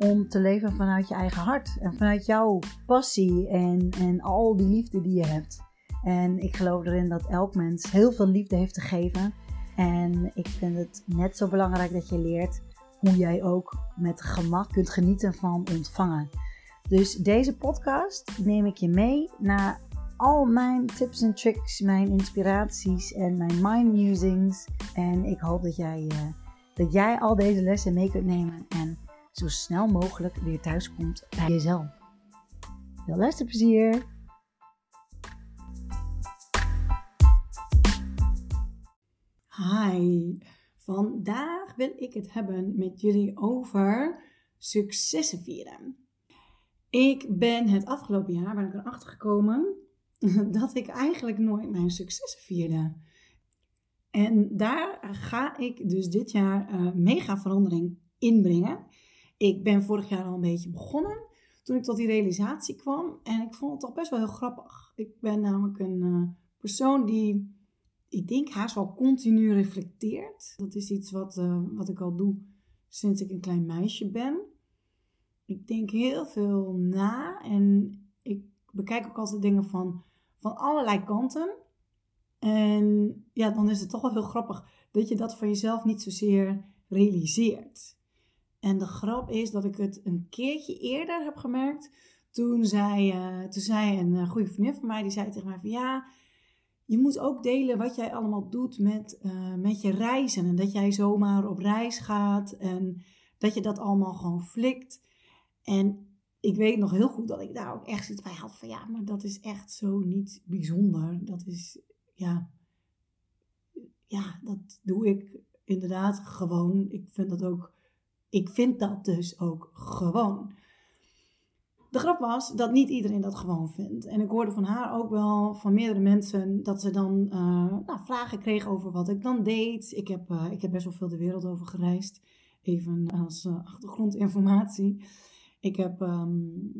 om te leven vanuit je eigen hart. En vanuit jouw passie en, en al die liefde die je hebt. En ik geloof erin dat elk mens heel veel liefde heeft te geven. En ik vind het net zo belangrijk dat je leert hoe jij ook met gemak kunt genieten van ontvangen. Dus deze podcast neem ik je mee naar al mijn tips en tricks, mijn inspiraties en mijn mind musings. En ik hoop dat jij, uh, dat jij al deze lessen mee kunt nemen en zo snel mogelijk weer thuis komt bij jezelf. Veel luisterplezier! Hi, vandaag wil ik het hebben met jullie over successen vieren. Ik ben het afgelopen jaar ben ik erachter gekomen dat ik eigenlijk nooit mijn successen vierde. En daar ga ik dus dit jaar uh, mega verandering inbrengen. Ik ben vorig jaar al een beetje begonnen toen ik tot die realisatie kwam. En ik vond het toch best wel heel grappig. Ik ben namelijk een uh, persoon die, ik denk, haast wel continu reflecteert. Dat is iets wat, uh, wat ik al doe sinds ik een klein meisje ben. Ik denk heel veel na en ik bekijk ook altijd dingen van, van allerlei kanten. En ja, dan is het toch wel heel grappig dat je dat van jezelf niet zozeer realiseert. En de grap is dat ik het een keertje eerder heb gemerkt. Toen zei, uh, toen zei een uh, goede vriendin van mij, die zei tegen mij van ja, je moet ook delen wat jij allemaal doet met, uh, met je reizen. En dat jij zomaar op reis gaat en dat je dat allemaal gewoon flikt. En ik weet nog heel goed dat ik daar ook echt zit bij had van ja, maar dat is echt zo niet bijzonder. Dat is, ja, ja, dat doe ik inderdaad gewoon. Ik vind dat ook ik vind dat dus ook gewoon. De grap was dat niet iedereen dat gewoon vindt. En ik hoorde van haar ook wel van meerdere mensen dat ze dan uh, nou, vragen kregen over wat ik dan deed. Ik heb, uh, ik heb best wel veel de wereld over gereisd. Even als uh, achtergrondinformatie. Ik heb, um,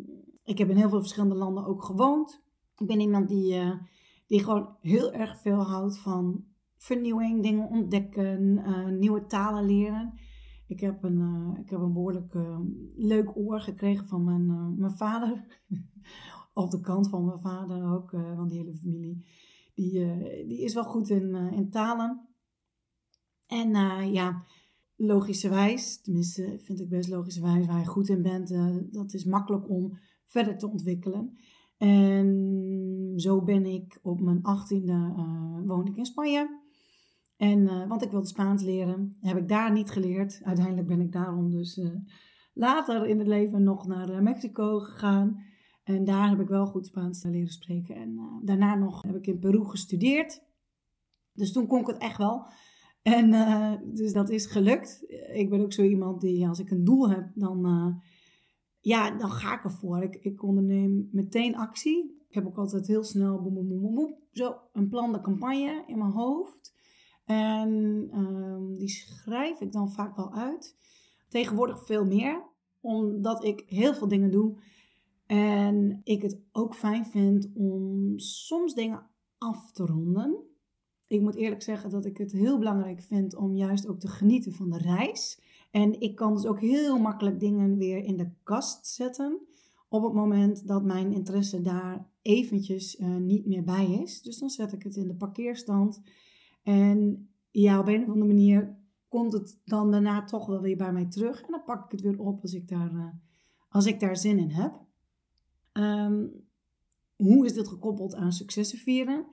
ik heb in heel veel verschillende landen ook gewoond. Ik ben iemand die, die gewoon heel erg veel houdt van vernieuwing, dingen ontdekken, nieuwe talen leren. Ik heb een, uh, ik heb een behoorlijk uh, leuk oor gekregen van mijn, uh, mijn vader. Op de kant van mijn vader ook, van die hele familie. Die, die is wel goed in, in talen. En ja, logischerwijs, tenminste vind ik best logischerwijs, waar je goed in bent, dat is makkelijk om verder te ontwikkelen. En zo ben ik op mijn achttiende, woon ik in Spanje. En, uh, want ik wilde Spaans leren. Heb ik daar niet geleerd. Uiteindelijk ben ik daarom dus uh, later in het leven nog naar uh, Mexico gegaan. En daar heb ik wel goed Spaans leren spreken. En daarna nog heb ik in Peru gestudeerd. Dus toen kon ik het echt wel. En dus dat is gelukt. Ik ben ook zo iemand die als ik een doel heb, dan, ja, dan ga ik ervoor. Ik, ik onderneem meteen actie. Ik heb ook altijd heel snel boem, boem, boem, boem, zo een plan de campagne in mijn hoofd. En um, die schrijf ik dan vaak wel uit. Tegenwoordig veel meer, omdat ik heel veel dingen doe. En ik het ook fijn vind om soms dingen af te ronden. Ik moet eerlijk zeggen dat ik het heel belangrijk vind om juist ook te genieten van de reis. En ik kan dus ook heel makkelijk dingen weer in de kast zetten. Op het moment dat mijn interesse daar eventjes uh, niet meer bij is. Dus dan zet ik het in de parkeerstand. En ja, op een of andere manier komt het dan daarna toch wel weer bij mij terug. En dan pak ik het weer op als ik daar, uh, als ik daar zin in heb. Um, hoe is dit gekoppeld aan successen vieren?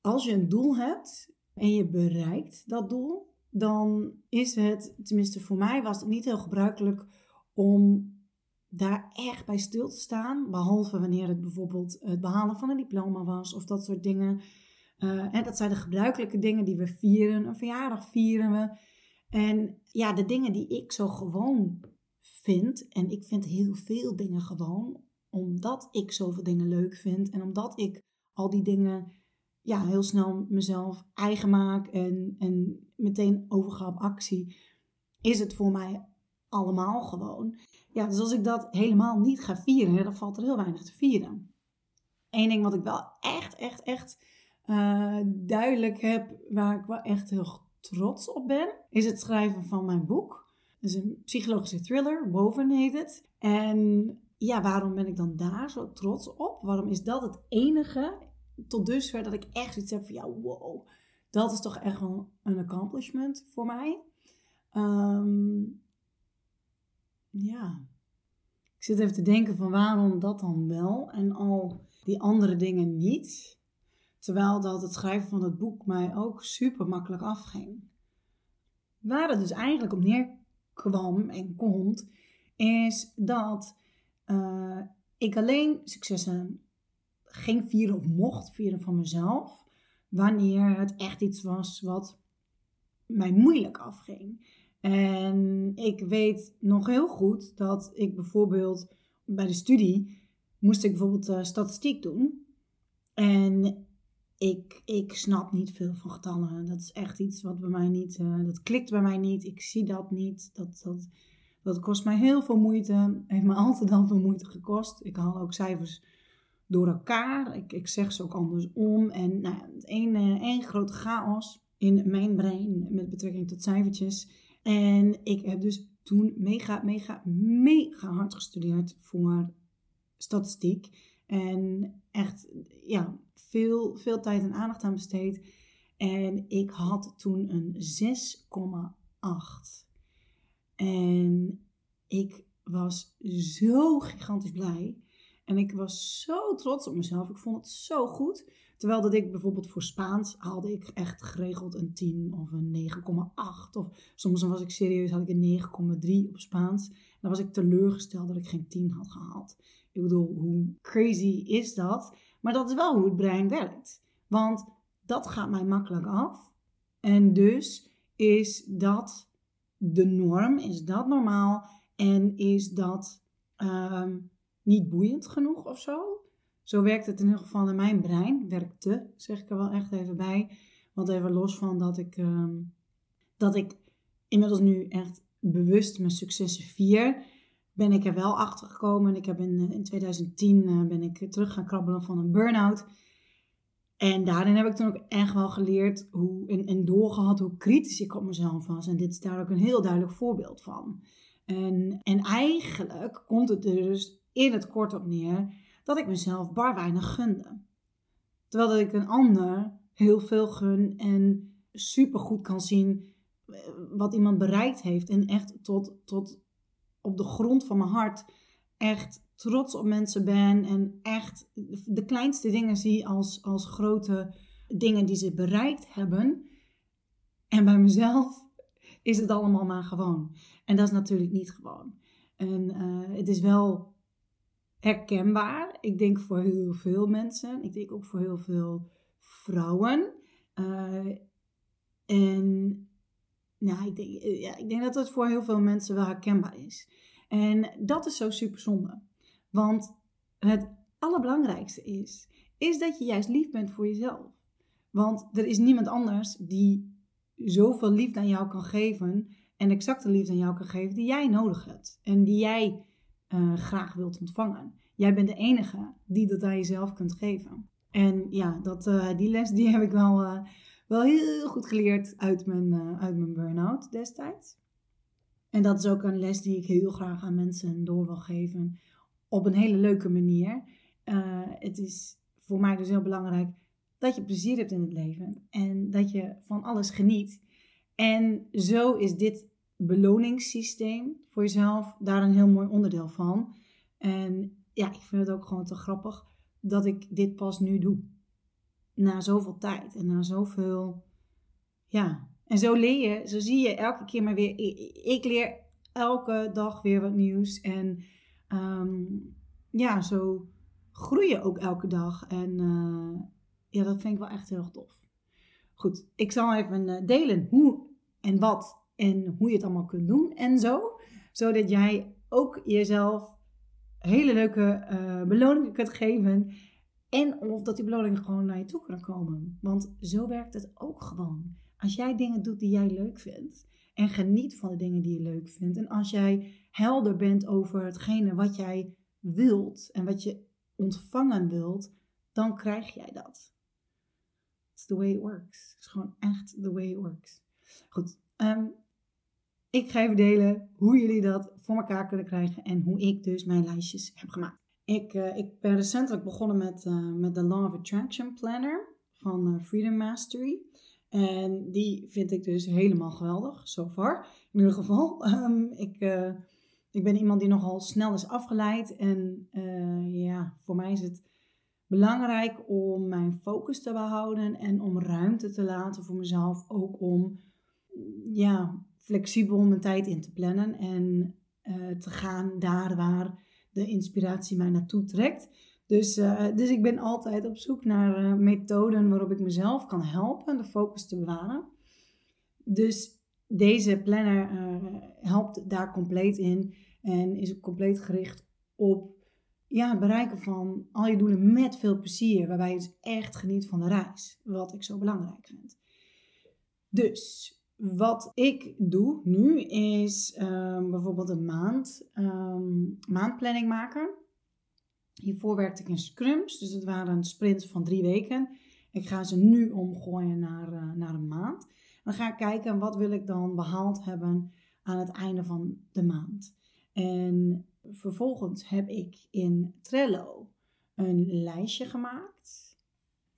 Als je een doel hebt en je bereikt dat doel, dan is het, tenminste voor mij was niet heel gebruikelijk om daar echt bij stil te staan. Behalve wanneer het bijvoorbeeld het behalen van een diploma was of dat soort dingen. En dat zijn de gebruikelijke dingen die we vieren. Een verjaardag vieren we. En ja, de dingen die ik zo gewoon vind. En ik vind heel veel dingen gewoon omdat ik zoveel dingen leuk vind. En omdat ik al die dingen ja, heel snel mezelf eigen maak en, en meteen overga op actie. Is het voor mij allemaal gewoon. Ja, dus als ik dat helemaal niet ga vieren, dan valt er heel weinig te vieren. Eén ding wat ik wel echt, echt, echt uh, duidelijk heb, waar ik wel echt heel trots op ben, is het schrijven van mijn boek. Het is een psychologische thriller, Woven heet het. En ja, waarom ben ik dan daar zo trots op? Waarom is dat het enige tot dusver dat ik echt zoiets heb van, ja, wow, dat is toch echt wel een accomplishment voor mij. Um, ja, ik zit even te denken van waarom dat dan wel en al die andere dingen niet. Terwijl dat het schrijven van het boek mij ook super makkelijk afging. Waar het dus eigenlijk op neerkwam en komt, is dat uh, ik alleen successen ging vieren of mocht vieren van mezelf, wanneer het echt iets was wat mij moeilijk afging. En ik weet nog heel goed dat ik bijvoorbeeld bij de studie moest ik bijvoorbeeld uh, statistiek doen. En ik, ik snap niet veel van getallen. Dat is echt iets wat bij mij niet, uh, dat klikt bij mij niet. Ik zie dat niet. Dat, dat, dat kost mij heel veel moeite. Heeft me altijd dan veel moeite gekost. Ik haal ook cijfers door elkaar. Ik, ik zeg ze ook andersom. En nou één, één grote chaos in mijn brein met betrekking tot cijfertjes. En ik heb dus toen mega, mega, mega hard gestudeerd voor statistiek. En echt, ja, veel, veel tijd en aandacht aan besteed. En ik had toen een 6,8. En ik was zo gigantisch blij. En ik was zo trots op mezelf. Ik vond het zo goed. Terwijl dat ik bijvoorbeeld voor Spaans haalde ik echt geregeld een 10 of een 9,8. Of soms was ik serieus, had ik een 9,3 op Spaans. En dan was ik teleurgesteld dat ik geen 10 had gehaald. Ik bedoel, hoe crazy is dat? Maar dat is wel hoe het brein werkt. Want dat gaat mij makkelijk af. En dus is dat de norm, is dat normaal en is dat ehm, niet boeiend genoeg of zo? Zo werkt het in ieder geval in mijn brein. Werkte, zeg ik er wel echt even bij. Want even los van dat ik, ehm, dat ik inmiddels nu echt bewust mijn successen vier, ben ik er wel achter gekomen. En ik heb in, in 2010 uh, eh, ben ik terug gaan krabbelen van een burn-out. En daarin heb ik toen ook echt wel geleerd hoe, en, en doorgehad hoe kritisch ik op mezelf was. En dit is daar ook een heel duidelijk voorbeeld van. En, en eigenlijk komt het er dus in het kort op neer dat ik mezelf bar weinig gunde. Terwijl dat ik een ander heel veel gun en super goed kan zien eh, wat iemand bereikt heeft. En echt tot, tot op de grond van mijn hart echt trots op mensen ben. En echt de kleinste dingen zie als, als grote dingen die ze bereikt hebben. En bij mezelf is het allemaal maar gewoon. En dat is natuurlijk niet gewoon. En uh, het is wel herkenbaar. Ik denk voor heel veel mensen. Ik denk ook voor heel veel vrouwen. Uh, en nou, ik, denk, eh, ja, ik denk dat het voor heel veel mensen wel herkenbaar is. En dat is zo super zonde. Want het allerbelangrijkste is, is dat je juist lief bent voor jezelf. Want er is niemand anders die zoveel liefde aan jou kan geven en exacte liefde aan jou kan geven die jij nodig hebt. En die jij uh, graag wilt ontvangen. Jij bent de enige die dat aan jezelf kunt geven. En ja, dat, uh, die les die heb ik wel, uh, wel heel goed geleerd uit mijn, uit mijn burn-out destijds. En dat is ook een les die ik heel graag aan mensen door wil geven. Op een hele leuke manier. het is voor mij dus heel belangrijk dat je plezier hebt in het leven. En dat je van alles geniet. En zo is dit beloningssysteem voor jezelf daar een heel mooi onderdeel van. En ja, ik vind het ook gewoon te grappig dat ik dit pas nu doe. Na zoveel tijd en na zoveel. Ja, en zo leer je, zo zie je elke keer maar weer. Ik, leer elke dag weer wat nieuws. En ehm, ja, zo groei je ook elke dag. En uh, ja, dat vind ik wel echt heel tof. Goed, ik zal even uh, delen hoe en wat en hoe je het allemaal kunt doen en zo. Zodat jij ook jezelf hele leuke uh, beloningen kunt geven. En of dat die beloningen gewoon naar je toe kunnen komen. Want zo werkt het ook gewoon. Als jij dingen doet die jij leuk vindt. En geniet van de dingen die je leuk vindt. En als jij helder bent over hetgene wat jij wilt. En wat je ontvangen wilt. Dan krijg jij dat. It's the way it works. Het is gewoon echt the way it works. Goed. Um, ik ga even delen hoe jullie dat voor elkaar kunnen krijgen en hoe ik dus mijn lijstjes heb gemaakt. Ik, uh, ik ben recentelijk begonnen met, uh, met de Law of Attraction Planner van uh, Freedom Mastery. En die vind ik dus helemaal geweldig, so far. In ieder geval, um, ik, ik ben iemand die nogal snel is afgeleid. En ja, voor mij is het belangrijk om mijn focus te behouden en om ruimte te laten voor mezelf. Ook om ja, flexibel mijn tijd in te plannen en uh, te gaan daar waar de inspiratie mij naartoe trekt. Dus, uh, dus ik ben altijd op zoek naar uh, methoden waarop ik mezelf kan helpen de focus te bewaren. Dus deze planner helpt daar compleet in en is ook compleet gericht op ja, het bereiken van al je doelen met veel plezier, waarbij je dus echt geniet van de reis, wat ik zo belangrijk vind. Dus wat ik doe nu is um, bijvoorbeeld een maand, um, maandplanning maken. Hiervoor werkte ik in scrums, dus het waren sprints van drie weken. Ik ga ze nu omgooien naar, uh, naar een maand. Dan ga ik kijken wat wil ik dan behaald hebben aan het einde van de maand. En vervolgens heb ik in Trello een lijstje gemaakt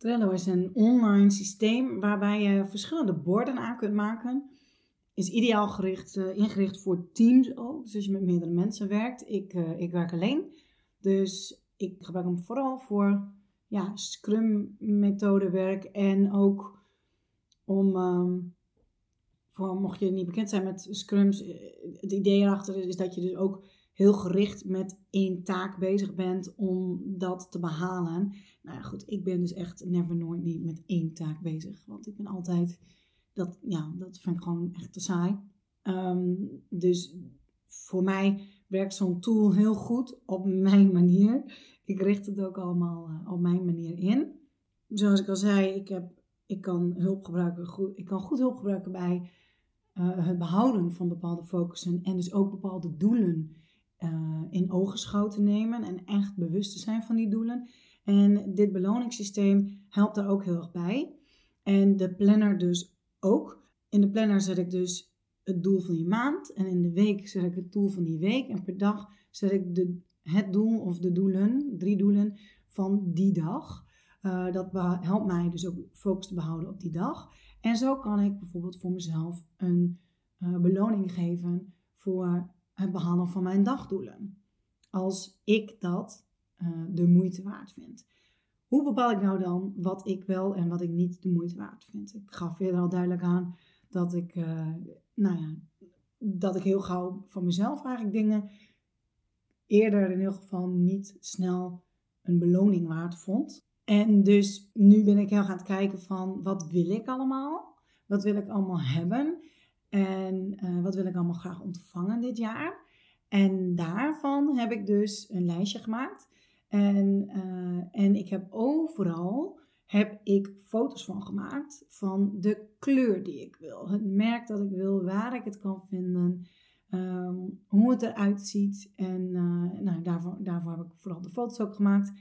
Trello is een online systeem waarbij je verschillende borden aan kunt maken. Is ideaal gericht, uh, ingericht voor teams ook. Dus als je met meerdere mensen werkt. Ik, uh, ik werk alleen. Dus ik gebruik hem vooral voor ja, Scrum methode werk. En ook om, um, voor, mocht je niet bekend zijn met Scrums. Eh, het idee erachter is dat je dus ook heel gericht met één taak bezig bent om dat te behalen. Nou ja, goed, ik ben dus echt never nooit niet met één taak bezig. Want ik ben altijd, dat, ja, dat vind ik gewoon echt te saai. Ehm, dus voor mij werkt zo'n tool heel goed op mijn manier. Ik richt het ook allemaal uh, op mijn manier in. Zoals ik al zei, ik, heb, ik kan hulp gebruiken, goed, ik kan goed hulp gebruiken bij uh, het behouden van bepaalde focussen en dus ook bepaalde doelen uh, in ogenschouw te nemen en echt bewust te zijn van die doelen. En dit beloningssysteem helpt daar ook heel erg bij. En de planner dus ook. In de planner zet ik dus het doel van die maand. En in de week zet ik het doel van die week. En per dag zet ik de, het doel of de doelen, drie doelen van die dag. Uh, dat helpt mij dus ook focus te behouden op die dag. En zo kan ik bijvoorbeeld voor mezelf een uh, beloning geven voor het behalen van mijn dagdoelen. Als ik dat uh, de moeite waard vind. Hoe bepaal ik nou dan wat ik wel en wat ik niet de moeite waard vind? Ik gaf eerder al duidelijk aan dat ik, uh, nou ja, dat ik heel gauw van mezelf eigenlijk dingen eerder in ieder geval niet snel een beloning waard vond. En dus nu ben ik heel gaan kijken van wat wil ik allemaal? Wat wil ik allemaal hebben? En uh, wat wil ik allemaal graag ontvangen dit jaar? En daarvan heb ik dus een lijstje gemaakt. En, uh, en ik heb overal heb ik foto's van gemaakt van de kleur die ik wil. Het merk dat ik wil, waar ik het kan vinden, um, hoe het eruit ziet. En uh, nou, daarvoor, daarvoor heb ik vooral de foto's ook gemaakt.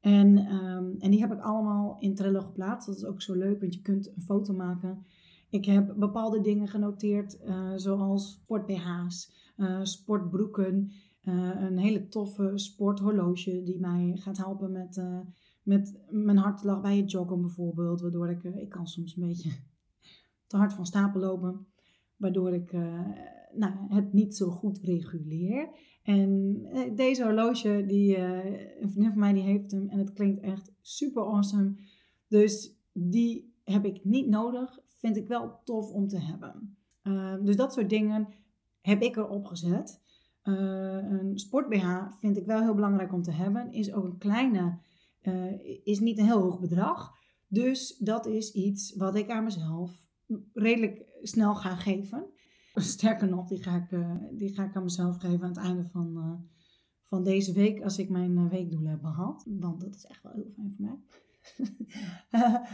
En, um, en die heb ik allemaal in Trello geplaatst. Dat is ook zo leuk, want je kunt een foto maken ik heb bepaalde dingen genoteerd, uh, zoals sport-BH's, uh, eh, sportbroeken, uh, een hele toffe sporthorloge die mij gaat helpen met, met mijn hartslag bij het joggen bijvoorbeeld. Waardoor ik, ik kan soms een beetje te hard van stapel lopen, waardoor ik nou, het niet zo goed reguleer. En deze horloge, die, een vriendin van mij die heeft hem en het klinkt echt super awesome. Dus die heb ik niet nodig vind ik wel tof om te hebben. Dus dat soort dingen heb ik erop gezet. Uh, een sport BH vind ik wel heel belangrijk om te hebben. Is ook een kleine, uh, is niet een heel hoog bedrag. Dus dat is iets wat ik aan mezelf redelijk snel ga geven. Sterker nog, die ga ik, eh, die ga ik aan mezelf geven aan het einde van, eh, van deze week. Als ik mijn weekdoelen heb behaald. Want dat is echt wel heel fijn voor mij.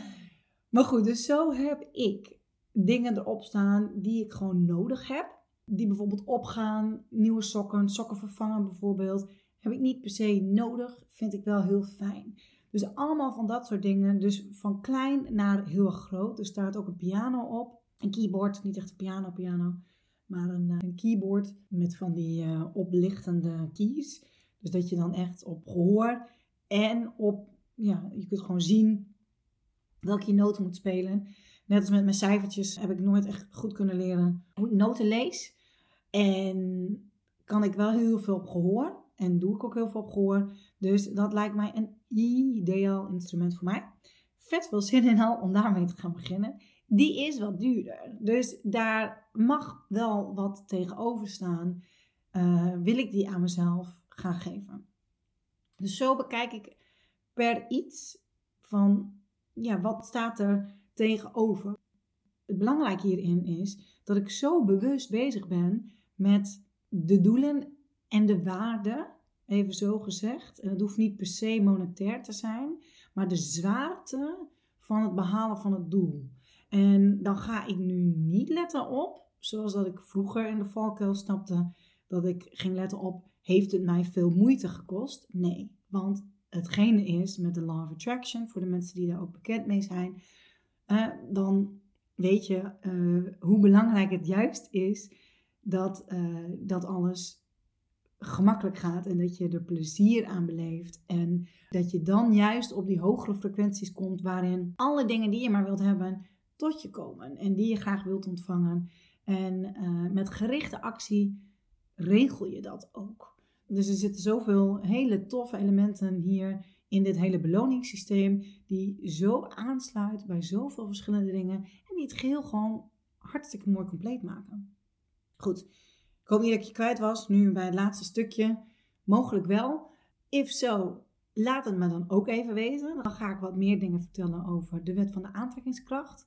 maar goed, dus zo heb ik dingen erop staan die ik gewoon nodig heb. Die bijvoorbeeld opgaan, nieuwe sokken, sokken vervangen bijvoorbeeld. Heb ik niet per se nodig, vind ik wel heel fijn. Dus allemaal van dat soort dingen. Dus van klein naar heel groot. Er staat ook een piano op. Een keyboard, niet echt een piano piano. Maar een, een keyboard met van die uh, oplichtende keys. Dus dat je dan echt op gehoor en op, ja, je kunt gewoon zien welke noten moet spelen. Net als met mijn cijfertjes heb ik nooit echt goed kunnen leren hoe ik noten lees. En kan ik wel heel veel op gehoor. En doe ik ook heel veel op gehoor. Dus dat lijkt mij een ideaal instrument voor mij. Vet veel zin in al om daarmee te gaan beginnen. Die is wat duurder. Dus daar mag wel wat tegenover staan. Uh, wil ik die aan mezelf gaan geven. Dus zo bekijk ik per iets van, ja, wat staat er tegenover. Het belangrijke hierin is dat ik zo bewust bezig ben met de doelen en de waarden, even zo gezegd. En het hoeft niet per se monetair te zijn, maar de zwaarte van het behalen van het doel. En dan ga ik nu niet letten op, zoals dat ik vroeger in de valkuil stapte, dat ik ging letten op, heeft het mij veel moeite gekost? Nee, want hetgene is met de Law of Attraction, voor de mensen die daar ook bekend mee zijn, uh, dan weet je uh, hoe belangrijk het juist is dat, uh, dat alles gemakkelijk gaat en dat je er plezier aan beleeft. En dat je dan juist op die hogere frequenties komt waarin alle dingen die je maar wilt hebben tot je komen en die je graag wilt ontvangen. En met gerichte actie regel je dat ook. Dus er zitten zoveel hele toffe elementen hier in dit hele beloningssysteem, die zo aansluit bij zoveel verschillende dingen en die het geheel gewoon hartstikke mooi compleet maken. Goed, ik hoop niet dat je kwijt was, nu bij het laatste stukje. Mogelijk wel. If zo, laat het me dan ook even weten. Dan ga ik wat meer dingen vertellen over de wet van de aantrekkingskracht.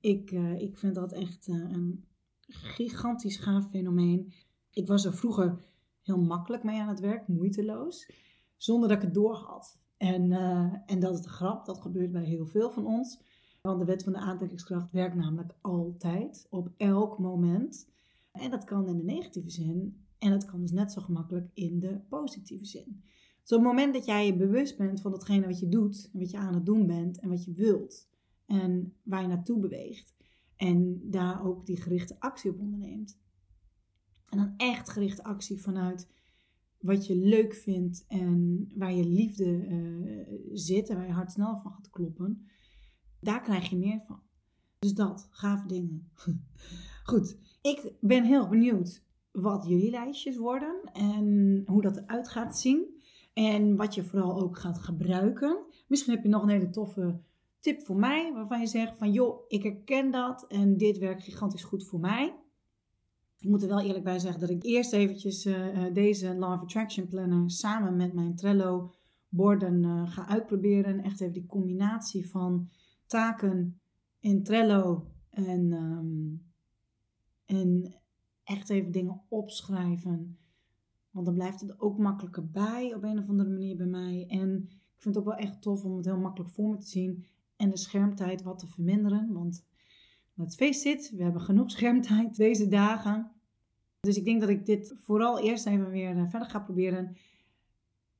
Ik, uh, ik vind dat echt uh, een gigantisch gaaf fenomeen. Ik was er vroeger heel makkelijk mee aan het werk, moeiteloos, zonder dat ik het doorhad. En, uh, en dat is de grap, dat gebeurt bij heel veel van ons. Want de wet van de aantrekkingskracht werkt namelijk altijd, op elk moment. En dat kan in de negatieve zin en dat kan dus net zo gemakkelijk in de positieve zin. Dus op het moment dat jij je bewust bent van datgene wat je doet, en wat je aan het doen bent en wat je wilt en waar je naartoe beweegt en daar ook die gerichte actie op onderneemt. En dan echt gerichte actie vanuit wat je leuk vindt en waar je liefde uh, zit en waar je hart snel van gaat kloppen, daar krijg je meer van. Dus dat, gave dingen. Goed, ik ben heel benieuwd wat jullie lijstjes worden en hoe dat eruit gaat zien. En wat je vooral ook gaat gebruiken. Misschien heb je nog een hele toffe tip voor mij, waarvan je zegt van joh, ik herken dat en dit werkt gigantisch goed voor mij. Ik moet er wel eerlijk bij zeggen dat ik eerst eventjes uh, deze Law Attraction Planner samen met mijn Trello borden uh, ga uitproberen. Echt even die combinatie van taken in Trello en, um, en echt even dingen opschrijven. Want dan blijft het ook makkelijker bij op een of andere manier bij mij. En ik vind het ook wel echt tof om het heel makkelijk voor me te zien. En de schermtijd wat te verminderen. Want Let's face it, we hebben genoeg schermtijd deze dagen. Dus ik denk dat ik dit vooral eerst even weer eh, verder ga proberen.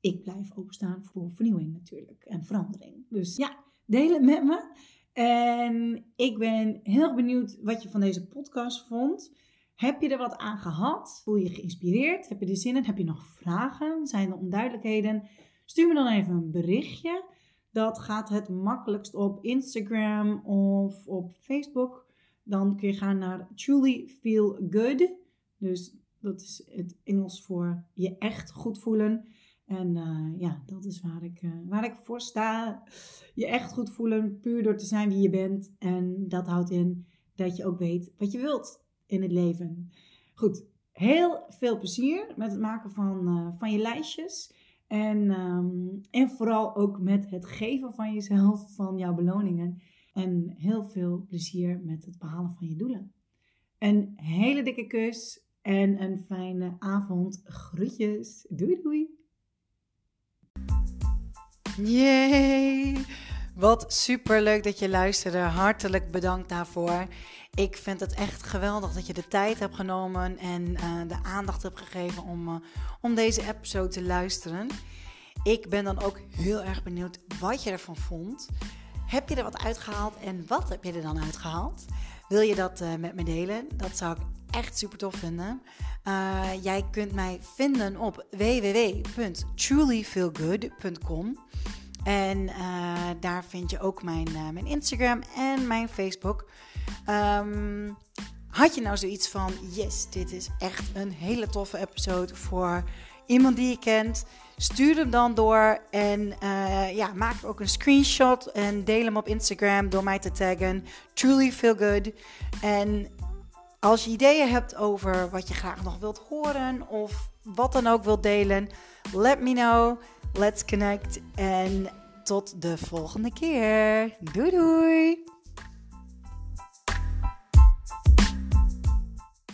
Ik blijf openstaan voor vernieuwing natuurlijk en verandering. Dus ja, deel het met me. En ik ben heel benieuwd wat je van deze podcast vond. Heb je er wat aan gehad? Voel je geïnspireerd? Heb je er zin in? Heb je nog vragen? Zijn er onduidelijkheden? Stuur me dan even een berichtje. Dat gaat het makkelijkst op Instagram of op Facebook. Dan kun je gaan naar Truly Feel Good. Dus dat is het Engels voor je echt goed voelen. En uh, ja, dat is waar ik, uh, waar ik voor sta. Je echt goed voelen, puur door te zijn wie je bent. En dat houdt in dat je ook weet wat je wilt in het leven. Goed, heel veel plezier met het maken van, uh, van je lijstjes. En, um, en vooral ook met het geven van jezelf, van jouw beloningen. En heel veel plezier met het behalen van je doelen. Een hele dikke kus en een fijne avond. Groetjes. Doei doei. Yay! Wat super leuk dat je luisterde. Hartelijk bedankt daarvoor. Ik vind het echt geweldig dat je de tijd hebt genomen en uh, de aandacht hebt gegeven om, uh, om deze episode te luisteren. Ik ben dan ook heel erg benieuwd wat je ervan vond. Heb je er wat uitgehaald en wat heb je er dan uitgehaald? Wil je dat uh, met me delen? Dat zou ik echt super tof vinden. jij kunt mij vinden op www.trulyfeelgood.com. En uh, daar vind je ook mijn, mijn Instagram en mijn Facebook. Um, had je nou zoiets van: yes, dit is echt een hele toffe episode voor iemand die je kent? Stuur hem dan door en uh, ja, maak ook een screenshot en deel hem op Instagram door mij te taggen. Truly feel good. En als je ideeën hebt over wat je graag nog wilt horen of wat dan ook wilt delen, let me know. Let's connect en tot de volgende keer. Doei doei!